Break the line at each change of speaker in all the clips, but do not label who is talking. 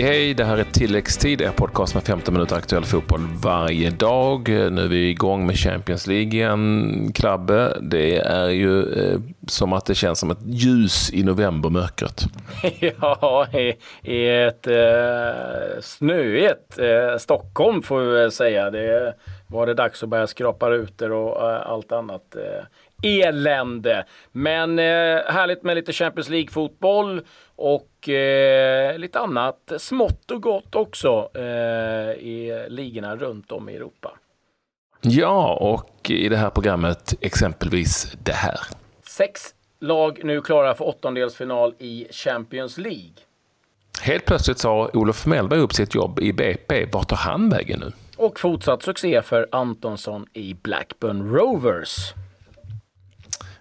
Hej hej, det här är tilläggstid, er podcast med 15 minuter aktuell fotboll varje dag. Nu är vi igång med Champions League igen, Klabbe. Det är ju eh, som att det känns som ett ljus i novembermörkret.
ja, i, i ett eh, snöigt eh, Stockholm får vi väl säga. Det var det dags att börja skrapa rutor och eh, allt annat. Eh, elände. Men eh, härligt med lite Champions League-fotboll och lite annat smått och gott också i ligorna runt om i Europa.
Ja, och i det här programmet exempelvis det här.
Sex lag nu klara för åttondelsfinal i Champions League.
Helt plötsligt sa Olof Mellberg upp sitt jobb i BP. Vart tar han vägen nu?
Och fortsatt succé för Antonsson i Blackburn Rovers.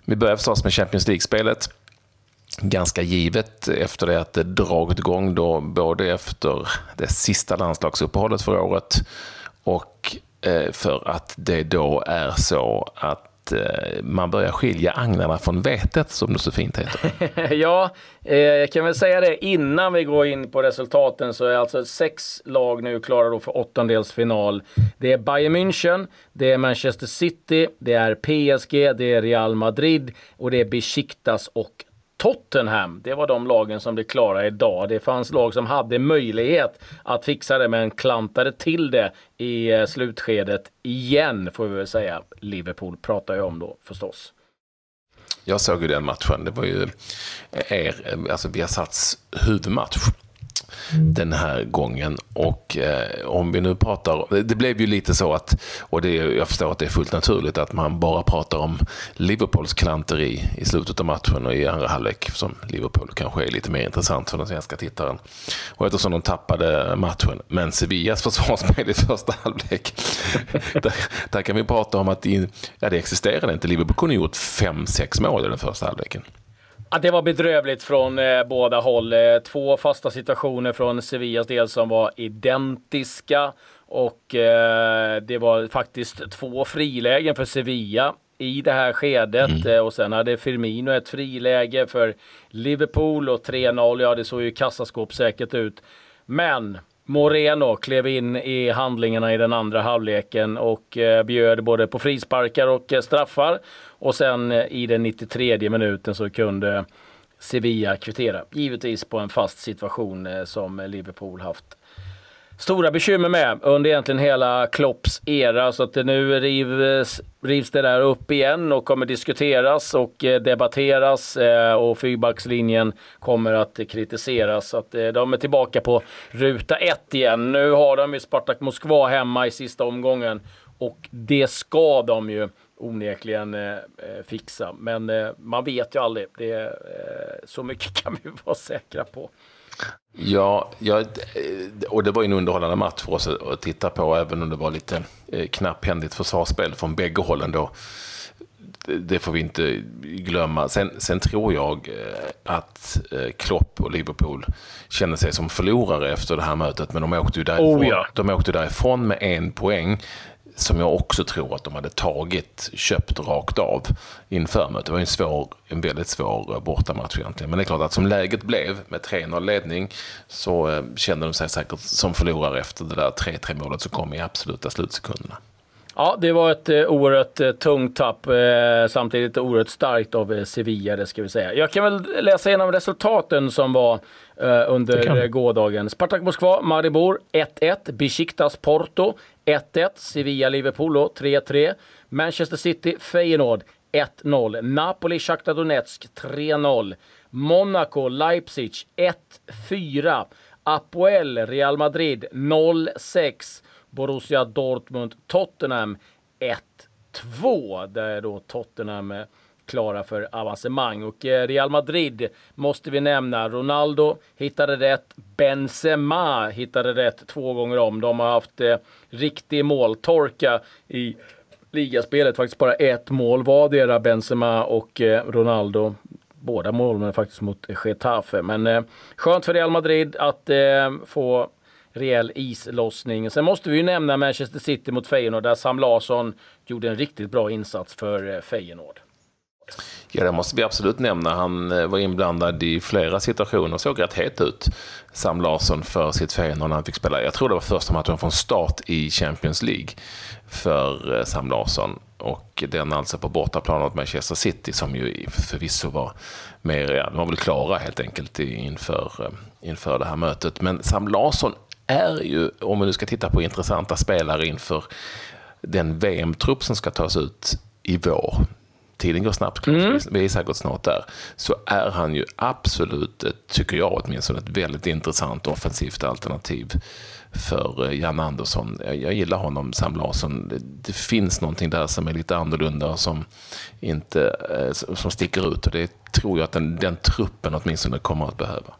Vi börjar förstås med Champions League-spelet. Ganska givet efter det att det dragit igång då både efter det sista landslagsuppehållet för året och eh, för att det då är så att Eh, man börjar skilja agnarna från vetet som det så fint heter.
ja, eh, jag kan väl säga det innan vi går in på resultaten så är alltså sex lag nu klara då för åttondelsfinal. Det är Bayern München, det är Manchester City, det är PSG, det är Real Madrid och det är Besiktas och Tottenham, det var de lagen som blev klara idag. Det fanns lag som hade möjlighet att fixa det men klantade till det i eh, slutskedet igen får vi väl säga. Liverpool pratar jag om då förstås.
Jag såg ju den matchen. Det var ju er, eh, alltså Viasats huvudmatch den här gången. Och eh, om vi nu pratar, det blev ju lite så att, och det, jag förstår att det är fullt naturligt att man bara pratar om Liverpools klanteri i slutet av matchen och i andra halvlek, som Liverpool kanske är lite mer intressant för den svenska tittaren. Och eftersom de tappade matchen, men Sevillas försvarsspel i första halvlek, där, där, kan vi prata om att det, ja, det existerade inte. Liverpool kunde gjort fem, sex mål i den första halvleken.
Ja, det var bedrövligt från eh, båda håll. Eh, två fasta situationer från Sevillas del som var identiska. Och eh, det var faktiskt två frilägen för Sevilla i det här skedet. Mm. Eh, och sen hade Firmino ett friläge för Liverpool och 3-0. Ja, det såg ju kassaskåpssäkert ut. Men Moreno klev in i handlingarna i den andra halvleken och eh, bjöd både på frisparkar och eh, straffar. Och sen eh, i den 93 minuten så kunde Sevilla kvittera. Givetvis på en fast situation eh, som Liverpool haft stora bekymmer med under egentligen hela Klopps era. Så att det nu rivs, rivs det där upp igen och kommer diskuteras och eh, debatteras och fyrbackslinjen kommer att kritiseras. Så att de är tillbaka på ruta ett igen. Nu har de ju Spartak Moskva hemma i sista omgången och det ska de ju onekligen eh, fixa. Men eh, man vet ju aldrig. Det, eh, så mycket kan vi vara säkra på.
Ja, ja, och det var en underhållande match för oss att titta på, även om det var lite eh, knapphändigt försvarsspel från bägge hållen då. Det får vi inte glömma. Sen, sen tror jag eh, att eh, Klopp och Liverpool känner sig som förlorare efter det här mötet, men de åkte ju därifrån, oh, ja. de åkte därifrån med en poäng som jag också tror att de hade tagit, köpt rakt av inför mötet. Det var en, svår, en väldigt svår eh, bortamatch egentligen. Men det är klart att som läget blev med 3-0 ledning så eh, kände de sig säkert som förlorare efter det där 3-3 målet som kom i absoluta slutsekunderna.
Ja, det var ett eh, oerhört eh, tungt tapp. Eh, samtidigt oerhört starkt av eh, Sevilla, det ska vi säga. Jag kan väl läsa igenom resultaten som var under gårdagen. Spartak Moskva, Maribor 1-1. Besiktas Porto 1-1. Sevilla Liverpool 3-3. Manchester City Feyenoord 1-0. Napoli Shakhtar Donetsk 3-0. Monaco Leipzig 1-4. Apoel Real Madrid 0-6. Borussia Dortmund Tottenham 1-2. Där då Tottenham klara för avancemang. Och eh, Real Madrid måste vi nämna. Ronaldo hittade rätt. Benzema hittade rätt två gånger om. De har haft eh, riktig måltorka i ligaspelet. Faktiskt bara ett mål vardera Benzema och eh, Ronaldo. Båda målen faktiskt mot Getafe. Men eh, skönt för Real Madrid att eh, få rejäl islossning. Sen måste vi ju nämna Manchester City mot Feyenoord där Sam Larsson gjorde en riktigt bra insats för eh, Feyenoord.
Ja, det måste vi absolut nämna. Han eh, var inblandad i flera situationer och såg rätt het ut. Sam Larsson för sitt Feyenoord när han fick spela. Jag tror det var första matchen från start i Champions League för eh, Sam Larsson. Och den alltså på bortaplan mot Manchester City som ju förvisso var mer, ja, de var väl klara helt enkelt inför, inför det här mötet. Men Sam Larsson är ju, om vi nu ska titta på intressanta spelare inför den VM-trupp som ska tas ut i vår, tiden går snabbt, mm. vi är säkert snart där, så är han ju absolut, tycker jag åtminstone, ett väldigt intressant offensivt alternativ för eh, Jan Andersson. Jag gillar honom, Sam Larsson. Det, det finns någonting där som är lite annorlunda och som, inte, eh, som sticker ut och det tror jag att den, den truppen åtminstone kommer att behöva.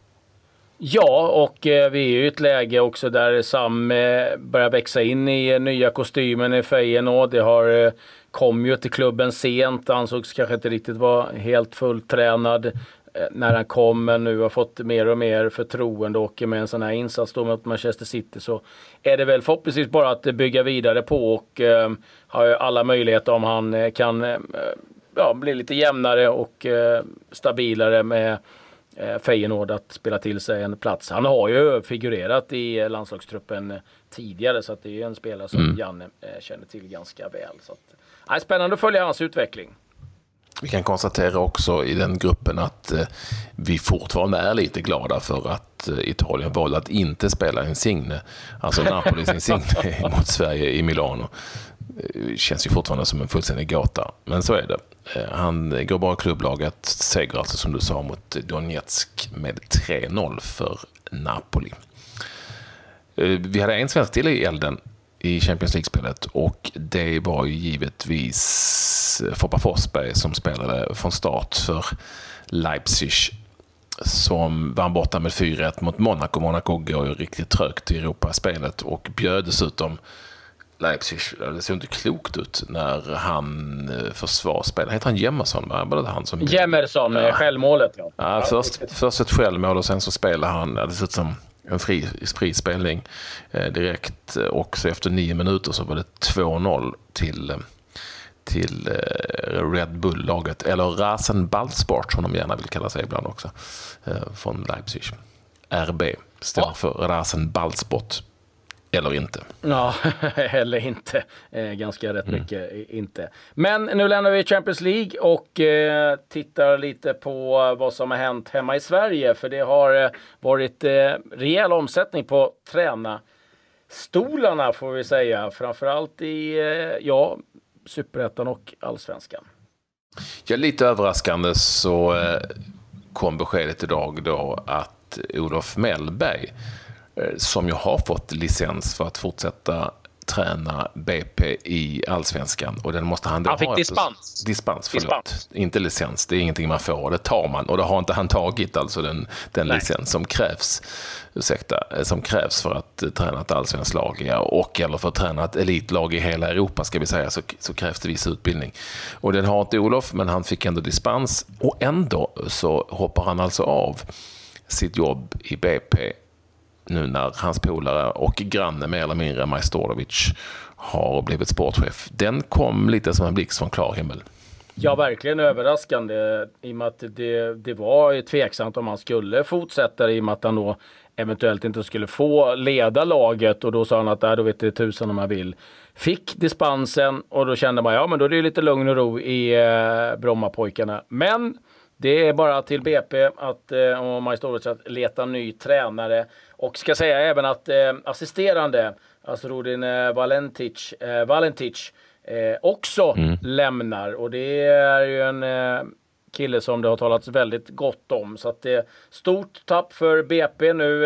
Ja, och eh, vi är ju i ett läge också där Sam eh, börjar växa in i eh, nya kostymen i Feyenoord. Det har, eh, kom ju till klubben sent, ansågs kanske inte riktigt vara helt fulltränad eh, när han kom, men nu har fått mer och mer förtroende och med en sån här insats då mot Manchester City så är det väl förhoppningsvis bara att bygga vidare på och eh, har ju alla möjligheter om han eh, kan eh, ja, bli lite jämnare och eh, stabilare med Feyenoord att spela till sig en plats. Han har ju figurerat i landslagstruppen tidigare så att det är en spelare som mm. Janne eh, känner till ganska väl. Så att, eh, spännande att följa hans utveckling.
Vi kan konstatera också i den gruppen att eh, vi fortfarande är lite glada för att eh, Italien valde att inte spela Insigne, alltså Napolis Insigne mot Sverige i Milano. Det känns ju fortfarande som en fullständig gåta, men så är det. Eh, han går bara klubblaget, seger alltså som du sa mot Donetsk med 3-0 för Napoli. Eh, vi hade en svensk till i elden i Champions League-spelet och det var ju givetvis Foppa Forsberg som spelade från start för Leipzig som vann borta med 4-1 mot Monaco. Monaco går ju riktigt trögt i Europaspelet och bjöd dessutom Leipzig, det såg inte klokt ut när han eh, försvarsspelade. Heter han Jemerson? Var det han som...
Jemerson, ja. självmålet ja.
ja först, först ett självmål och sen så spelade han, det såg ut som en fri, fri spelning eh, direkt. Och så efter nio minuter så var det 2-0 till, eh, till eh, Red Bull-laget, eller Rasenballsport som de gärna vill kalla sig ibland också, eh, från Leipzig. RB står ja. för Rasenballsport eller inte.
Ja, eller inte. Eh, ganska rätt mm. mycket inte. Men nu lämnar vi Champions League och eh, tittar lite på vad som har hänt hemma i Sverige. För det har eh, varit eh, rejäl omsättning på tränarstolarna får vi säga. Framförallt i, eh, ja, superettan och allsvenskan.
Ja, lite överraskande så eh, kom beskedet idag då att Olof Mellberg Eh, som ju har fått licens för att fortsätta träna BP i allsvenskan. Och den måste han då
han fick ha dispens.
Dispens, förlåt. Dispens. Inte licens, det är ingenting man får, det tar man. Och det har inte han tagit, alltså den, den licens som krävs, ursäkta, eh, som krävs för att träna ett allsvenskt lag, och eller för att träna ett elitlag i hela Europa, ska vi säga, så, så krävs det viss utbildning. Och den har inte Olof, men han fick ändå dispens. Och ändå så hoppar han alltså av sitt jobb i BP nu när hans polare och granne mer eller mindre Majstorovic har blivit sportchef. Den kom lite som en blixt från klar himmel.
Ja, verkligen överraskande i och med att det, det var tveksamt om han skulle fortsätta i och med att han då eventuellt inte skulle få leda laget och då sa han att äh, då vet det tusan om jag vill. Fick dispensen och då kände man ja men då är det lite lugn och ro i eh, Brommapojkarna. Men det är bara till BP att, eh, och Majstorovic att leta ny tränare. Och ska säga även att eh, assisterande, alltså Rodin eh, Valentic, eh, Valentic också mm. lämnar. Och det är ju en kille som det har talats väldigt gott om. Så att det stort tapp för BP. Nu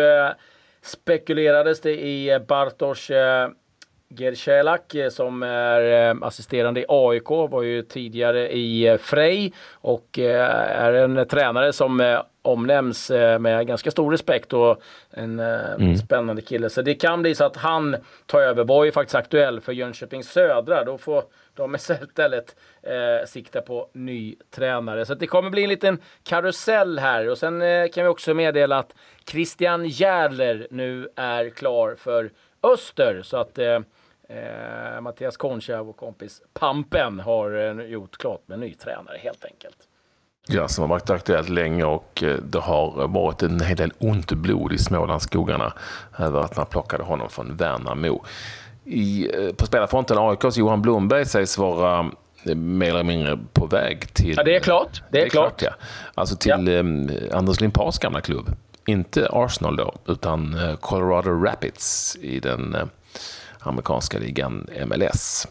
spekulerades det i Bartosz Gercelak eh, som är eh, assisterande i AIK, var ju tidigare i eh, Frej och är en tränare som omnämns med ganska stor respekt och en mm. spännande kille. Så det kan bli så att han tar över. Var ju faktiskt aktuell för Jönköping Södra. Då får de istället eh, sikta på ny tränare. Så det kommer bli en liten karusell här. Och sen eh, kan vi också meddela att Christian Järler nu är klar för Öster. Så att eh, Eh, Mattias Concha, vår kompis Pampen, har eh, gjort klart med ny tränare helt enkelt.
Ja, som har varit aktuellt länge och eh, det har varit en hel del ont blod i Smålandsskogarna över att man plockade honom från Värnamo. I, eh, på spelarfronten AIKs Johan Blomberg sägs vara eh, mer eller mindre på väg till...
Ja, det är klart. Det är, det är klart. klart.
ja. Alltså till ja. eh, Anders Limpars gamla klubb. Inte Arsenal då, utan Colorado Rapids i den amerikanska ligan MLS.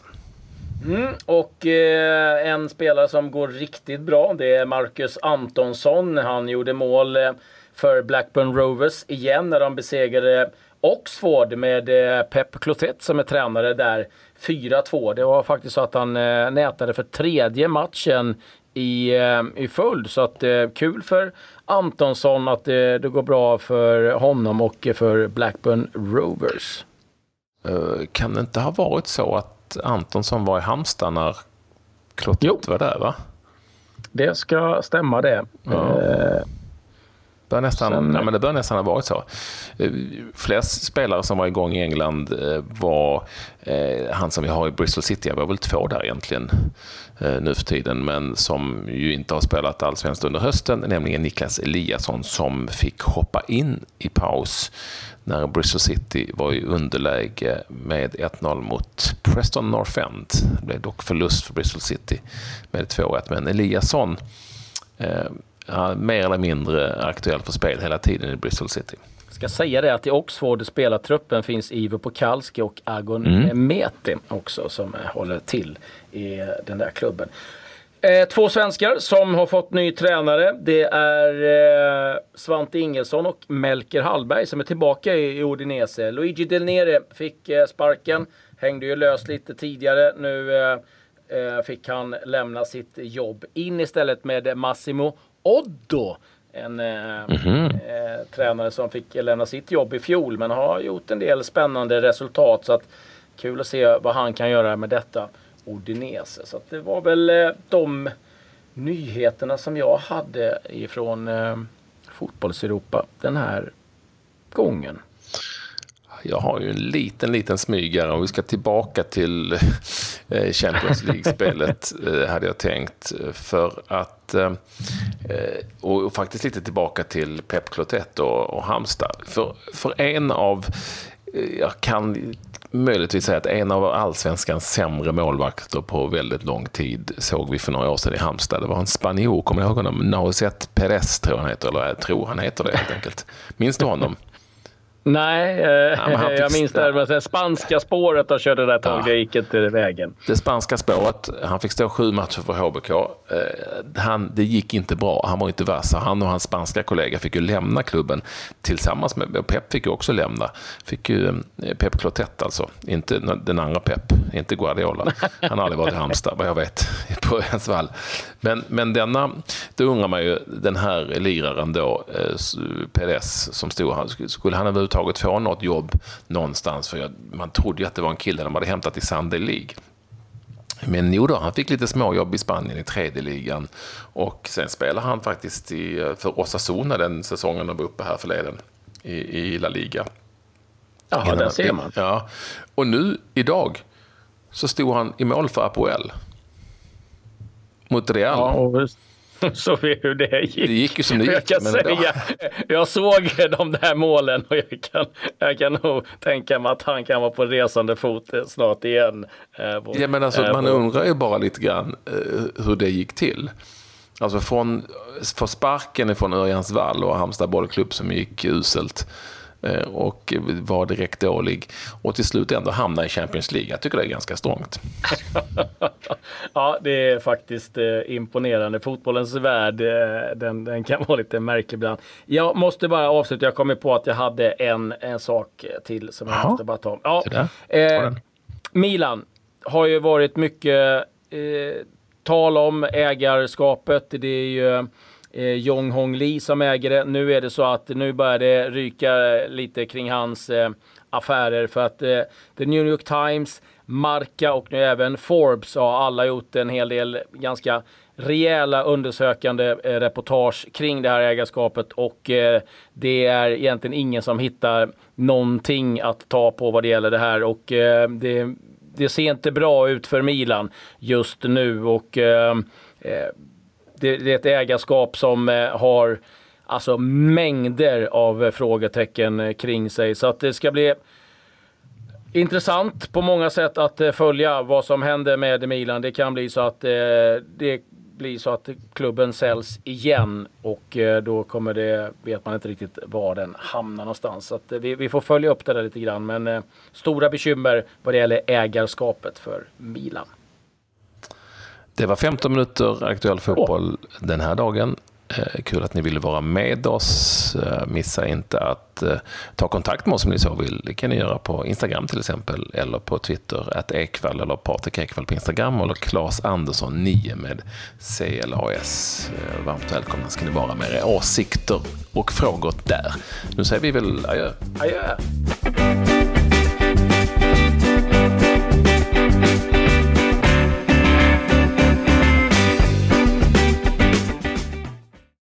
Mm, och eh, en spelare som går riktigt bra, det är Marcus Antonsson. Han gjorde mål eh, för Blackburn Rovers igen när de besegrade Oxford med eh, Pep Clotet som är tränare där. 4-2. Det var faktiskt så att han eh, nätade för tredje matchen i, eh, i följd. Så att eh, kul för Antonsson att eh, det går bra för honom och för Blackburn Rovers.
Uh, kan det inte ha varit så att Antonsson var i Halmstad när Clotet var där? va?
Det ska stämma det. Ja.
Bör nästan, Sen, ja, men det bör nästan ha varit så. Eh, flest spelare som var igång i England eh, var eh, han som vi har i Bristol City. Jag var väl två där egentligen nu för tiden, men som ju inte har spelat allsvenskt under hösten, nämligen Niklas Eliasson som fick hoppa in i paus när Bristol City var i underläge med 1-0 mot Preston North End. Det blev dock förlust för Bristol City med 2-1, men Eliasson ja, mer eller mindre aktuell för spel hela tiden i Bristol City.
Jag ska säga det att i Oxford spelartruppen finns Ivo Pokalski och Agon mm. Mete också som håller till i den där klubben. Eh, två svenskar som har fått ny tränare. Det är eh, Svante Ingelsson och Melker Hallberg som är tillbaka i, i Udinese. Luigi Del Nere fick eh, sparken, hängde ju löst lite tidigare. Nu eh, eh, fick han lämna sitt jobb in istället med Massimo Oddo. En mm -hmm. eh, tränare som fick lämna sitt jobb i fjol men har gjort en del spännande resultat. Så att Kul att se vad han kan göra med detta Odinese. Så det var väl eh, de nyheterna som jag hade ifrån eh, fotbolls-Europa den här gången.
Jag har ju en liten, liten smygare och vi ska tillbaka till eh, Champions League-spelet eh, hade jag tänkt. För att, eh, och faktiskt lite tillbaka till Pep Clotet och, och Halmstad. För, för en av, jag kan möjligtvis säga att en av allsvenskans sämre målvakter på väldigt lång tid såg vi för några år sedan i Halmstad. Det var en spanjor, kommer ni ihåg honom? Nauset Perez tror han heter, eller jag tror han heter det helt enkelt. Minns du honom?
Nej, eh, ja, jag minns det här spanska spåret och körde där tag. Ja. Det inte vägen.
Det spanska spåret. Han fick stå sju matcher för HBK. Eh, han, det gick inte bra. Han var inte vass. Han och hans spanska kollega fick ju lämna klubben tillsammans med... Pep fick ju också lämna. Fick ju eh, Pep Clotet alltså. Inte den andra Pep. Inte Guardiola. Han har aldrig varit i Halmstad vad jag vet på ens vall. Men, men denna, då undrar man ju, den här liraren då, Perez som stod här, skulle han överhuvudtaget överhuvudtaget få något jobb någonstans. För jag, man trodde ju att det var en kille de hade hämtat i Sunday League. Men jo då, han fick lite småjobb i Spanien i tredje ligan. Och sen spelade han faktiskt i, för Osasuna den säsongen de var uppe här förleden i, i La Liga.
Ja, där ser man.
Ja. Och nu, idag, så stod han i mål för Apoel. Mot Real.
Ja, och så vi hur det gick.
Det gick ju som det gick.
Jag, kan säga, jag såg de där målen och jag kan, jag kan nog tänka mig att han kan vara på resande fot snart igen.
Eh, ja, men alltså, man undrar ju bara lite grann eh, hur det gick till. Alltså från, för sparken från Örjansvall och Halmstad bollklubb som gick uselt Eh, och var direkt dålig och till slut ändå hamna i Champions League. Jag tycker det är ganska strångt.
ja, det är faktiskt eh, imponerande. Fotbollens värld, eh, den, den, kan vara lite märklig ibland. Jag måste bara avsluta. Jag kommer på att jag hade en, en sak till som jag Aha. måste bara ta. Ja, eh, Milan har ju varit mycket eh, tal om ägarskapet. Det är ju eh, Jong Hong Lee som äger det. Nu är det så att nu börjar det ryka eh, lite kring hans eh, affärer för att eh, The New York Times, Marca och nu även Forbes har alla gjort en hel del ganska rejäla undersökande eh, reportage kring det här ägarskapet och eh, det är egentligen ingen som hittar någonting att ta på vad det gäller det här och eh, det, det ser inte bra ut för Milan just nu och eh, eh, det, det är ett ägarskap som eh, har alltså mängder av eh, frågetecken eh, kring sig. Så att det ska bli intressant på många sätt att följa vad som händer med Milan. Det kan bli så att det blir så att klubben säljs igen och då kommer det, vet man inte riktigt var den hamnar någonstans. Så vi, vi, får följa upp det där lite grann. Men stora bekymmer vad det gäller ägarskapet för Milan.
Det var 15 minuter aktuell fotboll oh. den här dagen. Eh, kul att ni ville vara med oss. Eh, missa inte att eh, ta kontakt med oss om ni så vill. Det kan ni göra på Instagram till exempel eller på Twitter, att Ekvall eller Patrik Ekvall på Instagram eller Claes Andersson 9 med CLAS. Varmt välkomna ska ni vara med era åsikter och frågor där. Nu säger vi väl adjö.
Adjö.